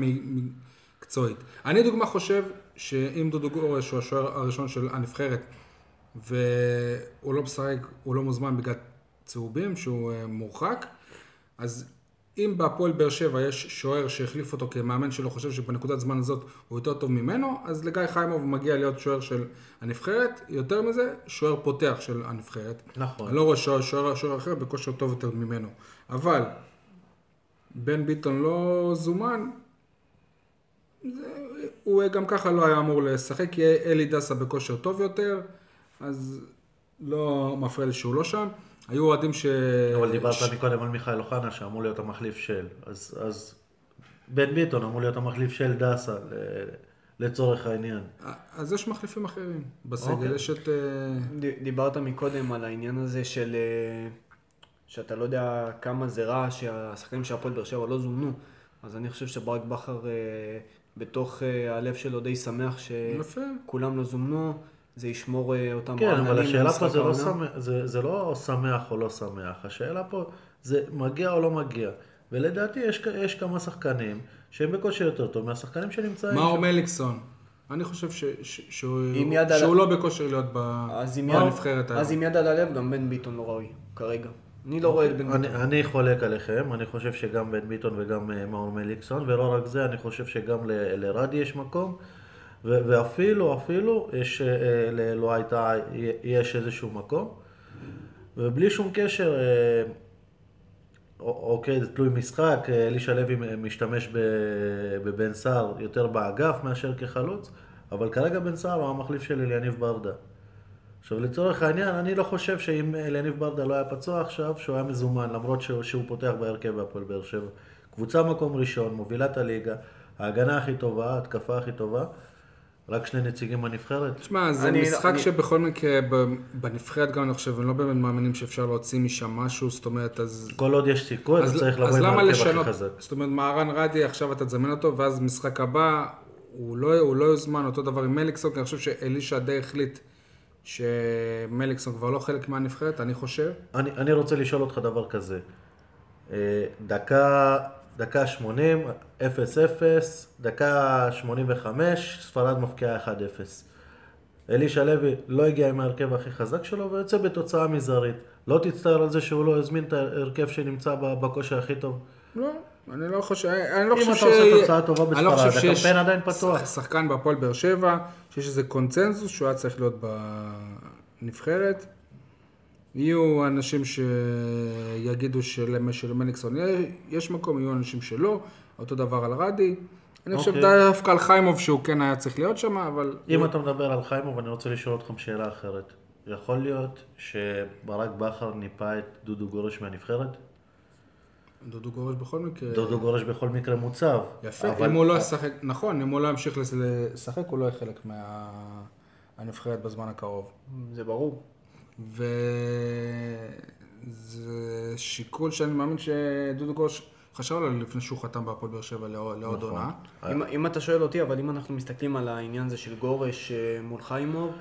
מקצועית. אני דוגמה חושב שאם דודו גורש הוא השוער הראשון של הנבחרת והוא לא משחק, הוא לא מוזמן בגלל צהובים, שהוא אה, מורחק, אז אם בהפועל באר שבע יש שוער שהחליף אותו כמאמן שלו חושב שבנקודת זמן הזאת הוא יותר טוב ממנו, אז לגיא חיימוב מגיע להיות שוער של הנבחרת, יותר מזה, שוער פותח של הנבחרת. נכון. אני לא רואה שוער, שוער, שוער אחר בכושר טוב יותר ממנו. אבל בן ביטון לא זומן, זה, הוא גם ככה לא היה אמור לשחק, כי אלי דסה בכושר טוב יותר, אז לא מפריע לי שהוא לא שם. היו אוהדים ש... אבל דיברת ש- מקודם על מיכאל אוחנה שאמור להיות המחליף של, אז, אז בן ביטון אמור להיות המחליף של דסה ל- לצורך העניין. אז יש מחליפים אחרים בסגל, אוקיי. יש את... אה, דיברת מקודם על העניין הזה של... אה, שאתה לא יודע כמה זה רע שהשחקנים של הפועל באר שבע לא זומנו. אז אני חושב שברק בכר אה, בתוך הלב שלו די שמח. שכולם לא זומנו, זה ישמור אה, אותם כן, אבל השאלה פה זה לא. שמח, זה, זה לא שמח או לא שמח, השאלה פה זה מגיע או לא מגיע. ולדעתי יש, יש כמה שחקנים שהם בכושר יותר טוב מהשחקנים שנמצאים מאור. מליקסון. אני חושב ש- ש- שהוא יד על- שהוא לא בכושר להיות בנבחרת אז עם היום. יד על הלב גם בן ביטון לא ראוי, כרגע. אני לא רואה את בן אני, ביטון. אני חולק עליכם, אני חושב שגם בן ביטון וגם אה, מאור מליקסון, ולא רק זה, אני חושב שגם ל- לרדי יש מקום, ואפילו, אפילו, יש, אה, ל- לא הייתה, יש איזשהו מקום, ובלי שום קשר, אה, אוקיי, זה תלוי משחק, אה, אלישע לוי משתמש בבן סער יותר באגף מאשר כחלוץ, אבל כרגע בן סער הוא המחליף של אליניב ברדה. עכשיו לצורך העניין, אני לא חושב שאם אליניב ברדה לא היה פצוע עכשיו, שהוא היה מזומן, למרות שהוא, שהוא פותח בהרכב בהפועל באר שבע. קבוצה מקום ראשון, מובילת הליגה, ההגנה הכי טובה, ההתקפה הכי טובה, רק שני נציגים בנבחרת. תשמע, זה אני- משחק אני- שבכל מקרה, בנבחרת גם אני חושב, הם לא באמת מאמינים שאפשר להוציא משם משהו, זאת אומרת, אז... כל עוד יש סיכוי, אז, צריך לבוא אז עם למה ההרכב הכי לשנות? חזק. זאת אומרת, מהרן רדי, עכשיו אתה תזמן אותו, ואז משחק הבא, הוא לא, הוא לא יוזמן, אותו דבר עם מליקסון, כי אני חושב שאלישע די החליט שמליקסון כבר לא חלק מהנבחרת, אני חושב. אני, אני רוצה לשאול אותך דבר כזה. אה, דקה, דקה 80, 0-0, דקה 85, ספרד מפקיעה 1-0. אלישע לוי לא הגיע עם ההרכב הכי חזק שלו ויוצא בתוצאה מזערית. לא תצטער על זה שהוא לא הזמין את ההרכב שנמצא בכושר הכי טוב. לא, אני לא חושב, אני לא אם חושב אתה עושה תוצאה טובה לא בספרד, הקמפיין עדיין פתוח. שח- שחקן בהפועל באר שבע, שיש איזה קונצנזוס שהוא היה צריך להיות בנבחרת. יהיו אנשים שיגידו של- שלמליקסון יש מקום, יהיו אנשים שלא, אותו דבר על רדי. אני חושב אוקיי. דווקא על חיימוב שהוא כן היה צריך להיות שם, אבל... אם אתה מדבר על חיימוב, אני רוצה לשאול אתכם שאלה אחרת. יכול להיות שברק בכר ניפה את דודו גורש מהנבחרת? דודו גורש בכל מקרה... דודו גורש בכל מקרה מוצב. יפה, אבל- אם הוא לא ישחק, נכון, אם הוא לא ימשיך לשחק, הוא לא יהיה חלק מהנבחרת בזמן הקרוב. זה ברור. וזה שיקול שאני מאמין שדודו גוש חשב עליו לפני שהוא חתם בהפועל באר שבע לעוד נכון. עונה. אם, אם אתה שואל אותי, אבל אם אנחנו מסתכלים על העניין הזה של גורש אה, מול חיימוב,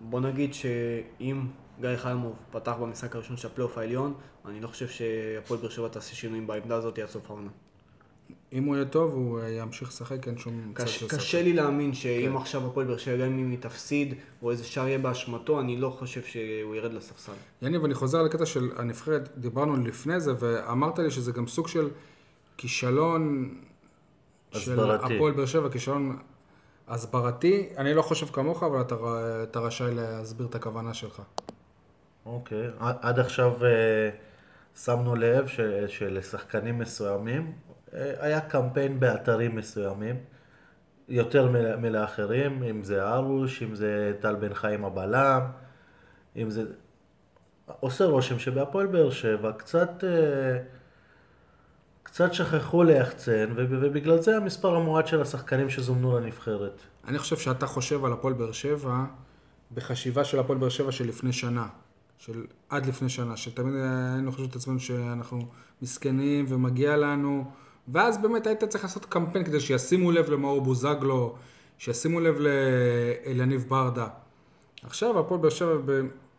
בוא נגיד שאם גיא חיימוב פתח במשחק הראשון של הפלייאוף העליון, אני לא חושב שהפועל באר שבע תעשה שינויים בעמדה הזאת עד סוף העונה. אם הוא יהיה טוב, הוא אה, ימשיך לשחק, אין שום צד של קשה. לי להאמין שאם כן. עכשיו הפועל באר שבע, גם אם היא תפסיד, או איזה שער יהיה באשמתו, אני לא חושב שהוא ירד לספסל. יניב, אני חוזר לקטע של הנבחרת, דיברנו לפני זה, ואמרת לי שזה גם סוג של כישלון של. הפועל באר שבע, כישלון הסברתי. אני לא חושב כמוך, אבל אתה, אתה רשאי להסביר את הכוונה שלך. אוקיי. עד- עכשיו אה, שמנו לב ש- שלשחקנים מסוימים היה קמפיין באתרים מסוימים, יותר מל- מלאחרים, אם זה ארוש, אם זה טל בן חיים הבלם, אם זה... עושה רושם שבהפועל באר שבע קצת... אה, קצת שכחו ליחצן, וב- ובגלל זה המספר המועט של השחקנים שזומנו לנבחרת. אני חושב שאתה חושב על הפועל באר שבע בחשיבה של הפועל באר שבע של לפני שנה, של עד לפני שנה, שתמיד היינו חושבים את עצמנו שאנחנו מסכנים ומגיע לנו, ואז באמת היית צריך לעשות קמפיין כדי שישימו לב למאור בוזגלו, שישימו לב לאליניב ברדה. עכשיו הפועל באר שבע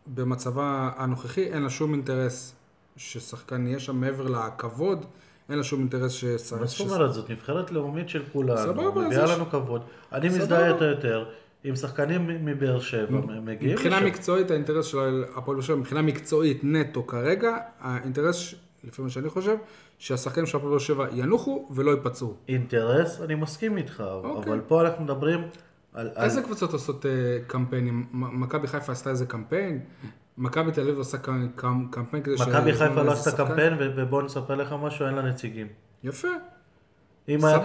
במצבה הנוכחי אין לה שום אינטרס ששחקן יהיה שם מעבר לכבוד, אין לה שום אינטרס ש... מה זאת אומרת? זאת נבחרת לאומית של כולנו, מביאה לנו כבוד. אני. מזדהה איתה יותר עם שחקנים מבאר שבע, מגיעים מבחינה. מקצועית, האינטרס של הפועל באר שבע, מבחינה מקצועית נטו כרגע, האינטרס, לפי מה שאני חושב, שהשחקנים של הפועל באר שבע ינוחו ולא ייפצעו. אינטרס, אני מסכים איתך, אוקיי. אבל פה אנחנו מדברים על... על- איזה קבוצות עושות אה, קמפיינים? מכבי חיפה עשתה איזה קמפיין? מכבי תל אביב עושה קמ- קמ- קמפיין כדי מכבי שיזמינו חיפה לא עשתה? קמפיין, ובוא נספר לך משהו, אין לה נציגים. יפה. אם היה.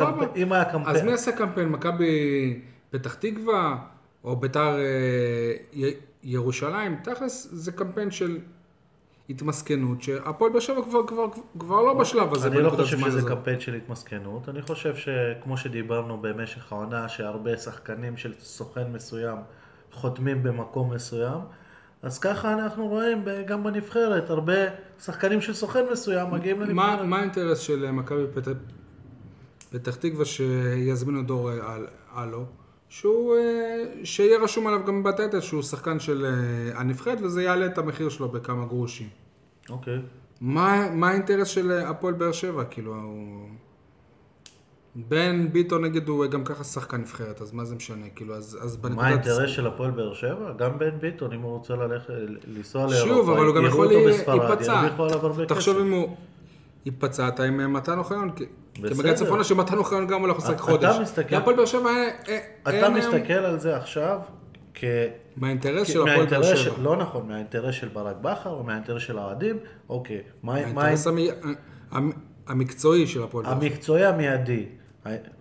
קמפיין- אז. מי עשה קמפיין? מכבי פתח תקווה? או ביתר אה, ירושלים? תכלס זה קמפיין של התמסכנות, שהפועל באר שבע כבר, כבר, כבר לא בשלב הזה. אני לא חושב שזה הזאת. קמפיין של התמסכנות, אני חושב שכמו שדיברנו במשך העונה, שהרבה שחקנים של סוכן מסוים חותמים במקום מסוים, אז ככה אנחנו רואים גם בנבחרת, הרבה שחקנים של סוכן מסוים מגיעים לנבחרת. מה האינטרס של מכבי פתח, פתח תקווה שיזמינו דור אה, על, אלו? שהוא, אה, שיהיה רשום עליו גם בטטל שהוא שחקן של אה, הנבחרת וזה יעלה את המחיר שלו בכמה גרושים. אוקיי. מה, מה האינטרס של אה, הפועל באר שבע? כאילו, הוא... בן ביטון נגיד הוא גם ככה שחקן נבחרת, אז מה זה משנה? כאילו, אז, אז מה בנקודת... האינטרס של הפועל באר שבע? גם בן ביטון, אם הוא רוצה ללכת, לנסוע לאירופה, שוב, אבל הוא גם יכול להיפצע. תחשוב. אם הוא ייפצע, אתה עם מתן אוחיון, כי. בגלל צפונה שמתן אוחיון גם הולך לשחק אתה חודש. מסתכל- להפועל באר שבע אה, אה, אתה אין היום- מסתכל על זה עכשיו כ... מהאינטרס של הפועל באר מהאינטרס שבע. לא נכון, מהאינטרס של ברק בכר או מהאינטרס של האוהדים, אוקיי. מה- מה האינטרס המ- המ- המקצועי של הפועל באר שבע. המקצועי המיידי,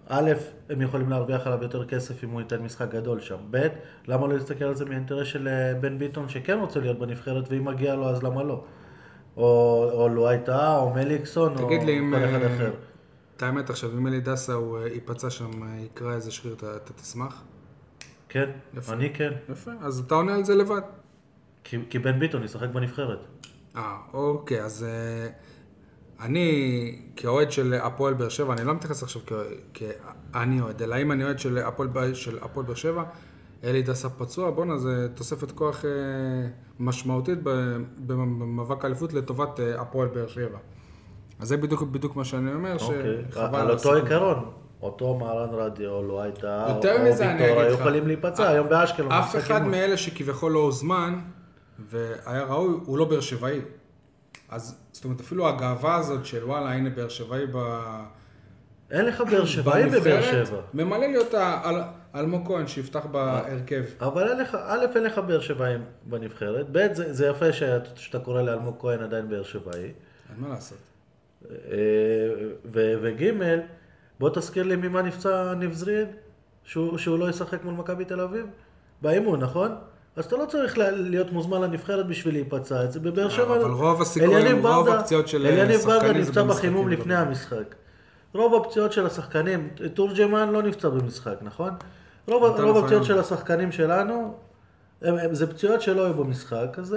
א', הם יכולים להרוויח עליו יותר כסף אם הוא ייתן משחק גדול שם. ב', למה לא להסתכל על זה מהאינטרס של אה, בן ביטון שכן רוצה להיות בנבחרת ואם מגיע לו אז למה לא? או, או לואי טאה או מליקסון או. כל אחד אחר. את האמת עכשיו, אם אלי דסה הוא אה, ייפצע שם, אה, יקרא איזה שריר, אתה תשמח? כן, יפה. אני כן. יפה, אז אתה עונה על זה לבד. כי כי, בן ביטון ישחק בנבחרת. אה, אוקיי, אז אה, אני כאוהד של הפועל באר שבע, אני לא מתייחס עכשיו כאני אוהד, אלא אם אני אוהד של הפועל באר שבע, אלי דסה פצוע, בואנה, זה תוספת כוח אה, משמעותית במאבק האליפות לטובת אה, הפועל באר שבע. אז זה בדיוק, בדיוק מה שאני אומר, אוקיי. שחבל על אותו. עיקרון. אותו מהרן רדיו, לואי טאה, או מזה אני היו. יכולים להיפצע, היום באשקלון. אף אחד. מאלה שכביכול לא הוזמן, והיה ראוי, הוא לא באר שבעי. אז זאת אומרת, אפילו הגאווה הזאת של וואלה, הנה באר שבעי ב... אין לך באר שבעי בבאר שבע. ממלא לי אותה על אלמוג כהן שיפתח בהרכב. אבל אין לך, א', אין לך באר שבעי בנבחרת, ב', זה, זה יפה שאת, שאתה קורא לאלמוג כהן עדיין באר שבעי, אין מה לעשות. וג', בוא תזכיר לי ממה נפצע ניב שהוא, שהוא לא ישחק מול מכבי תל אביב, באימון, נכון? אז אתה לא צריך לה- להיות מוזמן לנבחרת בשביל להיפצע, את זה בבאר שבע. אה, אבל רוב הסיכויים, אליניב רוב ברדה- הפציעות של אליניב שחקנים ברדה זה נפצע בחימום. לפני המשחק. רוב הפציעות של השחקנים, תורג'מן לא נפצע במשחק, נכון? רוב, נתן רוב. הפציעות של השחקנים שלנו, הם, הם, זה פציעות שלא היו במשחק, אז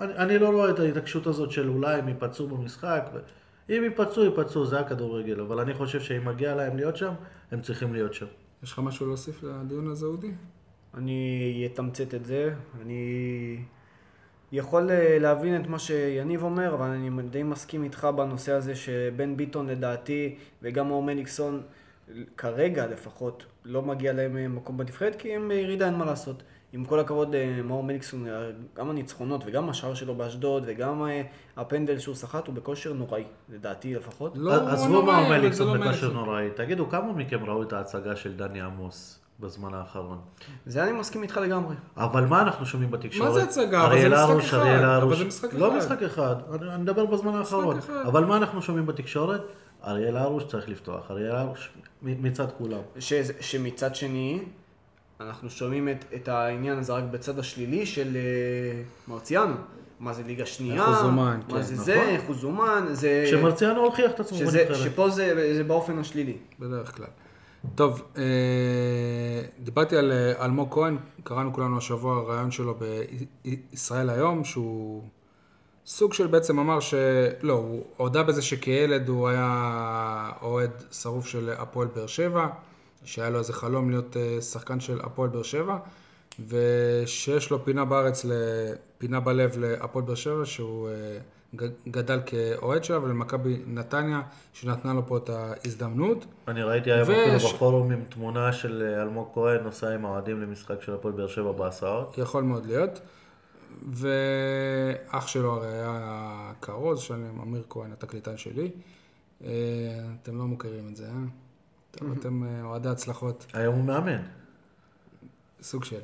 אני, אני לא רואה את ההתעקשות הזאת של אולי הם ייפצעו במשחק. ו... אם ייפצעו, ייפצעו, זה הכדורגל, אבל אני חושב שאם מגיע להם להיות שם, הם צריכים להיות שם. יש לך משהו להוסיף לדיון הזה, אודי? אני אתמצת את זה. אני יכול אה, להבין את מה שיניב אומר, אבל אני די מסכים איתך בנושא הזה שבן ביטון לדעתי וגם מאור מליקסון, כרגע לפחות, לא מגיע להם אה, מקום בנבחרת, כי הם בירידה, אין מה לעשות. עם כל הכבוד, אה, מאור מליקסון, אה, גם הניצחונות וגם השער שלו באשדוד וגם אה, הפנדל שהוא סחט הוא בכושר נוראי, לדעתי לפחות. לא עזבו אבל זה מליקסון לא בכושר מליקסון. נוראי. תגידו, כמה מכם ראו את ההצגה של דני עמוס בזמן האחרון? זה אני מסכים איתך לגמרי. אבל מה אנחנו שומעים בתקשורת? מה זה הצגה? אבל זה אריאל משחק הרוש, אחד. אריאל אבל הרוש. זה משחק לא אחד. משחק אחד, אני מדבר בזמן האחרון. אבל מה אנחנו שומעים בתקשורת? אריאל הרוש צריך לפתוח, אריאל הרוש מצד כולם. ש, שמצד שני, אנחנו שומעים את, את העניין הזה רק בצד השלילי של אה, מרציאנו. מה זה ליגה שנייה, איך הוא זומן, מה כן, זה נכון. זה, איך הוא זומן, זה... שמרציאנו הוכיח את עצמו שזה, בנבחרת. שפה זה, זה באופן השלילי. בדרך כלל. טוב, אה, דיברתי על אה, אלמוג כהן, קראנו כולנו השבוע רעיון שלו בישראל היום, שהוא סוג של בעצם אמר ש... לא, הוא הודה בזה שכילד הוא היה אוהד שרוף של הפועל באר שבע, שהיה לו איזה חלום להיות אה, שחקן של הפועל באר שבע, ושיש לו פינה בארץ, פינה בלב להפועל באר שבע, שהוא אה, גדל כאוהד שלה, ולמכבי נתניה, שנתנה לו פה את ההזדמנות. אני ראיתי היום וש- אפילו בפורום עם תמונה של אה, אלמוג כהן נוסע עם האוהדים למשחק של הפועל באר שבע בהסעות. יכול מאוד להיות. ואח שלו הרי היה כרוז, שאני אמיר כהן, התקליטן שלי. אתם לא מוכרים את זה, אה? אתם אה, אוהדי הצלחות, היום הוא מאמן. סוג של...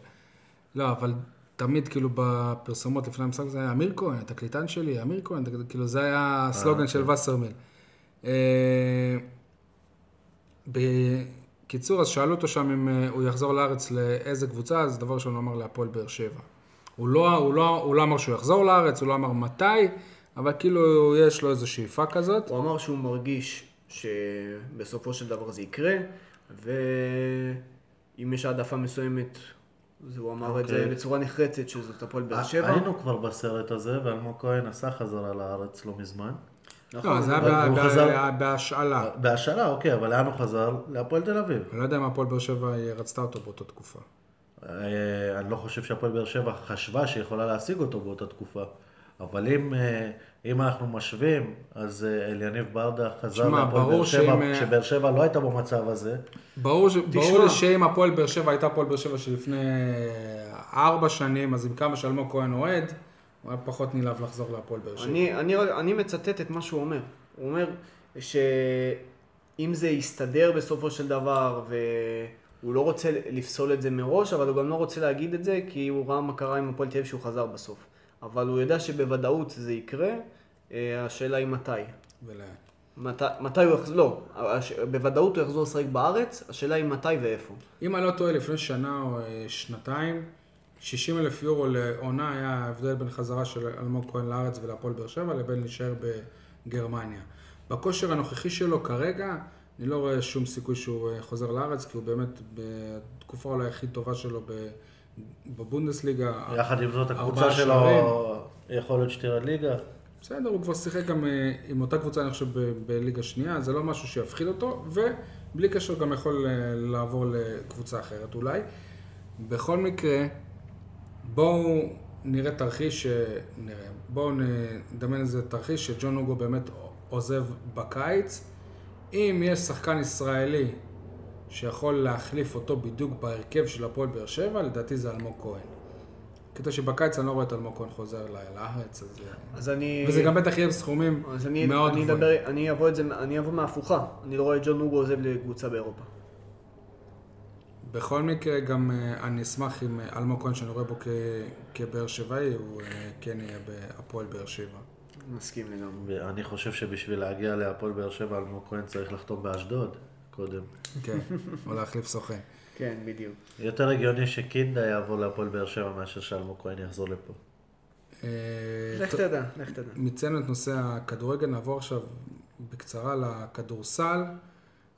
לא, אבל תמיד כאילו בפרסומות לפני המשחק זה היה אמיר כהן, התקליטן שלי, אמיר כהן, כאילו זה היה הסלוגן של וסרמיל. אה, בקיצור, אז שאלו אותו שם אם אה, הוא יחזור לארץ לאיזה קבוצה, אז דבר ראשון הוא אמר להפועל באר שבע. הוא לא, הוא, לא, הוא לא אמר שהוא יחזור לארץ, הוא לא אמר מתי, אבל כאילו יש לו איזו שאיפה כזאת. הוא אמר שהוא מרגיש שבסופו של דבר זה יקרה, ואם יש העדפה מסוימת אז הוא אמר את אוקיי. זה בצורה נחרצת, שזאת הפועל באר שבע. היינו כבר בסרט הזה, ואלמוג כהן עשה חזרה לארץ לא מזמן. נכון. לא, זה היה חזר- בהשאלה. בהשאלה, אוקיי, אבל לאן הוא חזר? להפועל תל אביב. אני לא יודע אם הפועל באר שבע היא רצתה אותו באותה תקופה. אה, אני לא חושב שהפועל באר שבע חשבה שהיא יכולה להשיג אותו באותה תקופה. אבל אם, אה, אם אנחנו משווים, אז אה, אליניב ברדה חזר להפועל ברור באר שבע, אה, כשבאר שבע לא הייתה במצב הזה. ברור. לי שאם הפועל באר שבע הייתה הפועל באר שבע שלפני ארבע שנים, אז עם כמה שאלמוג כהן אוהד, הוא היה פחות נלהב לחזור להפועל באר שבע. אני, אני, אני מצטט את מה שהוא אומר. הוא אומר שאם זה יסתדר בסופו של דבר, והוא לא רוצה לפסול את זה מראש, אבל הוא גם לא רוצה להגיד את זה, כי הוא ראה מה קרה עם הפועל תל אביב שהוא חזר בסוף. אבל הוא יודע שבוודאות זה יקרה, אה, השאלה היא מתי. ולאן. מת, מתי הוא יחזור, לא, הש- בוודאות הוא יחזור לשחק בארץ, השאלה היא מתי ואיפה. אם אני לא טועה, לפני שנה או אה, שנתיים, 60 אלף יורו לעונה היה ההבדל בין חזרה של אלמוג כהן לארץ ולהפועל באר שבע לבין להישאר בגרמניה. בכושר הנוכחי שלו כרגע, אני לא רואה שום סיכוי שהוא אה, חוזר לארץ, כי הוא באמת בתקופה אולי הכי טובה שלו ב- בבונדסליגה. יחד עם זאת, הקבוצה שלו. יכול להיות שתרד ליגה. בסדר, הוא כבר שיחק גם אה, עם אותה קבוצה, אני חושב, בליגה שנייה, זה לא משהו שיפחיד אותו, ובלי קשר גם יכול אה, לעבור לקבוצה אחרת אולי. בכל מקרה, בואו נראה תרחיש, נראה, בואו נדמיין איזה תרחיש שג'ון אוגו באמת עוזב בקיץ. אם יש שחקן ישראלי שיכול להחליף אותו בדיוק בהרכב של הפועל באר שבע, לדעתי זה אלמוג כהן. קטע שבקיץ אני לא רואה את אלמוג כהן חוזר לארץ, אז... אה, אז אני... וזה גם בטח יהיה בסכומים אז אני, מאוד אני, גבוהים. אדבר, אני אבוא את זה, אני אבוא מההפוכה. אני לא רואה את ג'ון אוגו עוזב לקבוצה באירופה. בכל מקרה, גם אה, אני אשמח אם אה, אלמוג כהן, שאני רואה בו כ- כבאר שבעי, הוא כן יהיה בהפועל באר שבע. מסכים לגמרי. ואני חושב שבשביל להגיע להפועל באר שבע, אלמוג כהן צריך לחתום באשדוד קודם. כן, או להחליף סוכן. כן, בדיוק. יותר הגיוני שקינדה יעבור להפועל באר שבע מאשר שאלמוג כהן יחזור לפה. אה, לך תדע, לך תדע. מיצינו את נושא הכדורגל, נעבור עכשיו בקצרה לכדורסל.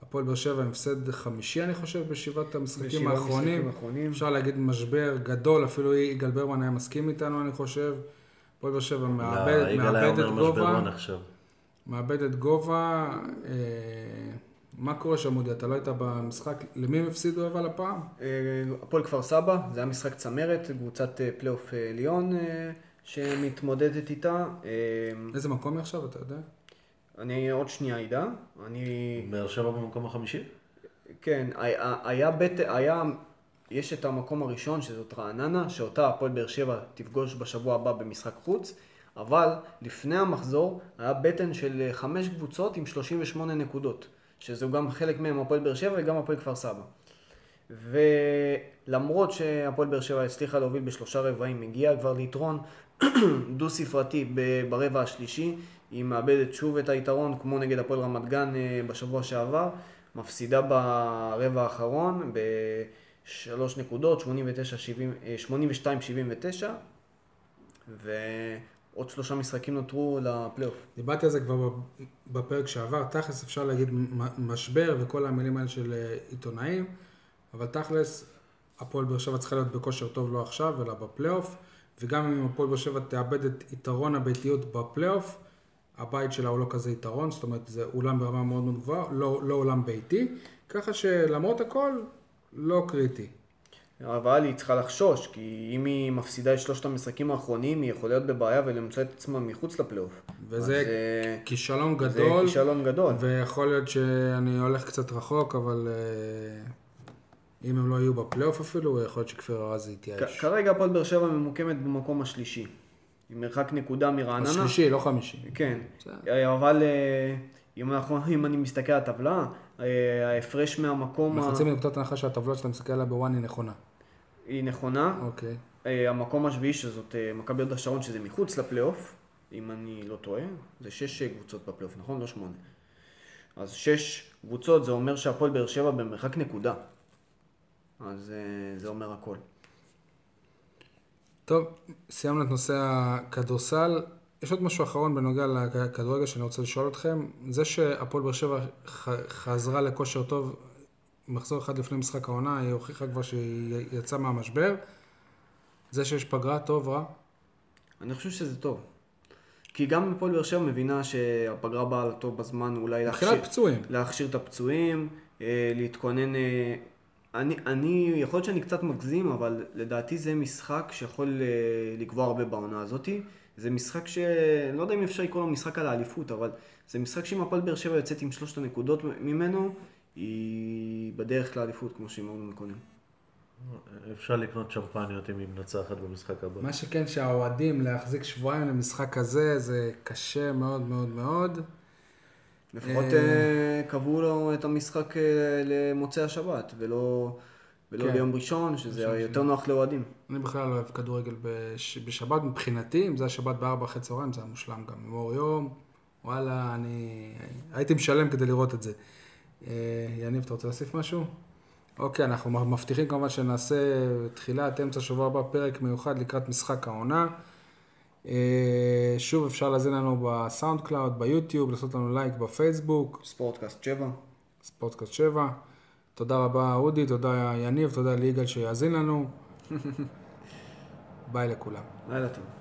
הפועל באר שבע עם הפסד חמישי, אני חושב, בשבעת המשחקים האחרונים. אפשר להגיד משבר גדול, אפילו יגאל ברמן היה מסכים איתנו, אני חושב. הפועל באר שבע מאבד, לא, יגאל היה מאבד את אומר משברון גובה. עכשיו. מאבד את גובה. מה קורה שם, אודי? אתה לא היית במשחק? למי הם הפסידו אבל הפעם? אה, הפועל כפר סבא, זה היה משחק צמרת, קבוצת אה, פלייאוף עליון אה, שמתמודדת איתה. איזה מקום היא עכשיו, אתה יודע? אני עוד שנייה אדע. אני... באר שבע במקום החמישי? כן, היה, היה בית... היה... יש את המקום הראשון, שזאת רעננה, שאותה הפועל באר שבע תפגוש בשבוע הבא במשחק חוץ, אבל לפני המחזור היה בטן של חמש קבוצות עם 38 נקודות, שזהו גם חלק מהם הפועל באר שבע וגם הפועל כפר סבא. ולמרות שהפועל באר שבע הצליחה להוביל בשלושה רבעים, הגיעה כבר ליתרון דו-ספרתי ב- ברבע השלישי, היא מאבדת שוב את היתרון, כמו נגד הפועל רמת גן אה, בשבוע שעבר, מפסידה ברבע האחרון בשלוש נקודות, 82-79, ועוד שלושה משחקים נותרו לפלייאוף. דיברתי על זה כבר בפרק שעבר, תכלס אפשר להגיד משבר וכל המילים האלה של אה, עיתונאים, אבל תכלס, הפועל באר שבע צריכה להיות בכושר טוב לא עכשיו, אלא בפלייאוף, וגם אם הפועל באר שבע תאבד את יתרון הביתיות בפלייאוף, הבית שלה הוא לא כזה יתרון, זאת אומרת זה אולם ברמה מאוד מאוד גבוהה, לא, לא אולם ביתי, ככה שלמרות הכל, לא קריטי. אבל היא צריכה לחשוש, כי אם היא מפסידה את שלושת המשחקים האחרונים, היא יכולה להיות בבעיה ולמצוא את עצמה מחוץ לפלייאוף. וזה אז, אה, כישלון זה גדול, כישלון גדול. ויכול להיות שאני הולך קצת רחוק, אבל אה, אם הם לא יהיו בפלייאוף אפילו, יכול להיות שכפיר ארז יתייאש. כרגע הפועל באר שבע ממוקמת במקום השלישי. עם מרחק נקודה מרעננה. השלישי, לא חמישי. כן. בסדר. אבל אה, אם, אנחנו, אם אני מסתכל על הטבלה, אה, ההפרש מהמקום. אנחנו יוצאים מנקודת הנחה שהטבלה שאתה מסתכל עליה בוואן היא נכונה. היא נכונה. אוקיי. אה, המקום השביעי שזאת אה, מכבי הוד השרון, שזה מחוץ לפלייאוף, אם אני לא טועה, זה שש קבוצות בפלייאוף, נכון? לא שמונה. אז שש קבוצות, זה אומר שהפועל באר שבע במרחק נקודה. אז אה, זה אומר הכל. טוב, סיימנו את נושא הכדורסל. יש עוד משהו אחרון בנוגע לכדורגל שאני רוצה לשאול אתכם. זה שהפועל באר שבע חזרה לכושר טוב, מחזור אחד לפני משחק העונה, היא הוכיחה כבר שהיא יצאה מהמשבר. זה שיש פגרה טוב, רע. אני חושב שזה טוב. כי גם הפועל באר שבע מבינה שהפגרה באה לטוב בזמן, אולי מבחינת פצועים. להכשיר את הפצועים, אה, להתכונן... אה, אני, אני, יכול להיות שאני קצת מגזים, אבל לדעתי זה משחק שיכול אה, לקבוע הרבה בעונה הזאתי. זה משחק ש... לא יודע אם אפשר לקרוא לו משחק על האליפות, אבל זה משחק שאם הפועל באר שבע יוצאת עם שלושת הנקודות ממנו, היא בדרך לאליפות, כמו שאמרנו קודם. אפשר לקנות שמפניות אם היא מנצחת במשחק הבא. מה שכן שהאוהדים להחזיק שבועיים למשחק כזה, זה קשה מאוד מאוד מאוד. לפחות אה, אה, קבעו לו את המשחק אה, למוצאי השבת, ולא, ולא כן. ביום ראשון, שזה ראשון, יותר נוח לאוהדים. אני בכלל לא אוהב כדורגל בש... בשבת מבחינתי, אם זה היה שבת בארבע אחרי צהריים, זה היה מושלם גם עם אור יום. וואלה, אני הייתי משלם כדי לראות את זה. אה, יניב, אתה רוצה להוסיף משהו? אוקיי, אנחנו מבטיחים כמובן שנעשה תחילת אמצע שבוע הבא פרק מיוחד לקראת משחק העונה. אה, שוב, אפשר להאזין לנו בסאונד קלאוד, ביוטיוב, לעשות לנו לייק בפייסבוק, ספורטקאסט 7. ספורטקאסט 7. תודה רבה אודי, תודה יניב, תודה ליגאל שיאזין לנו. ביי לכולם. לילה טוב.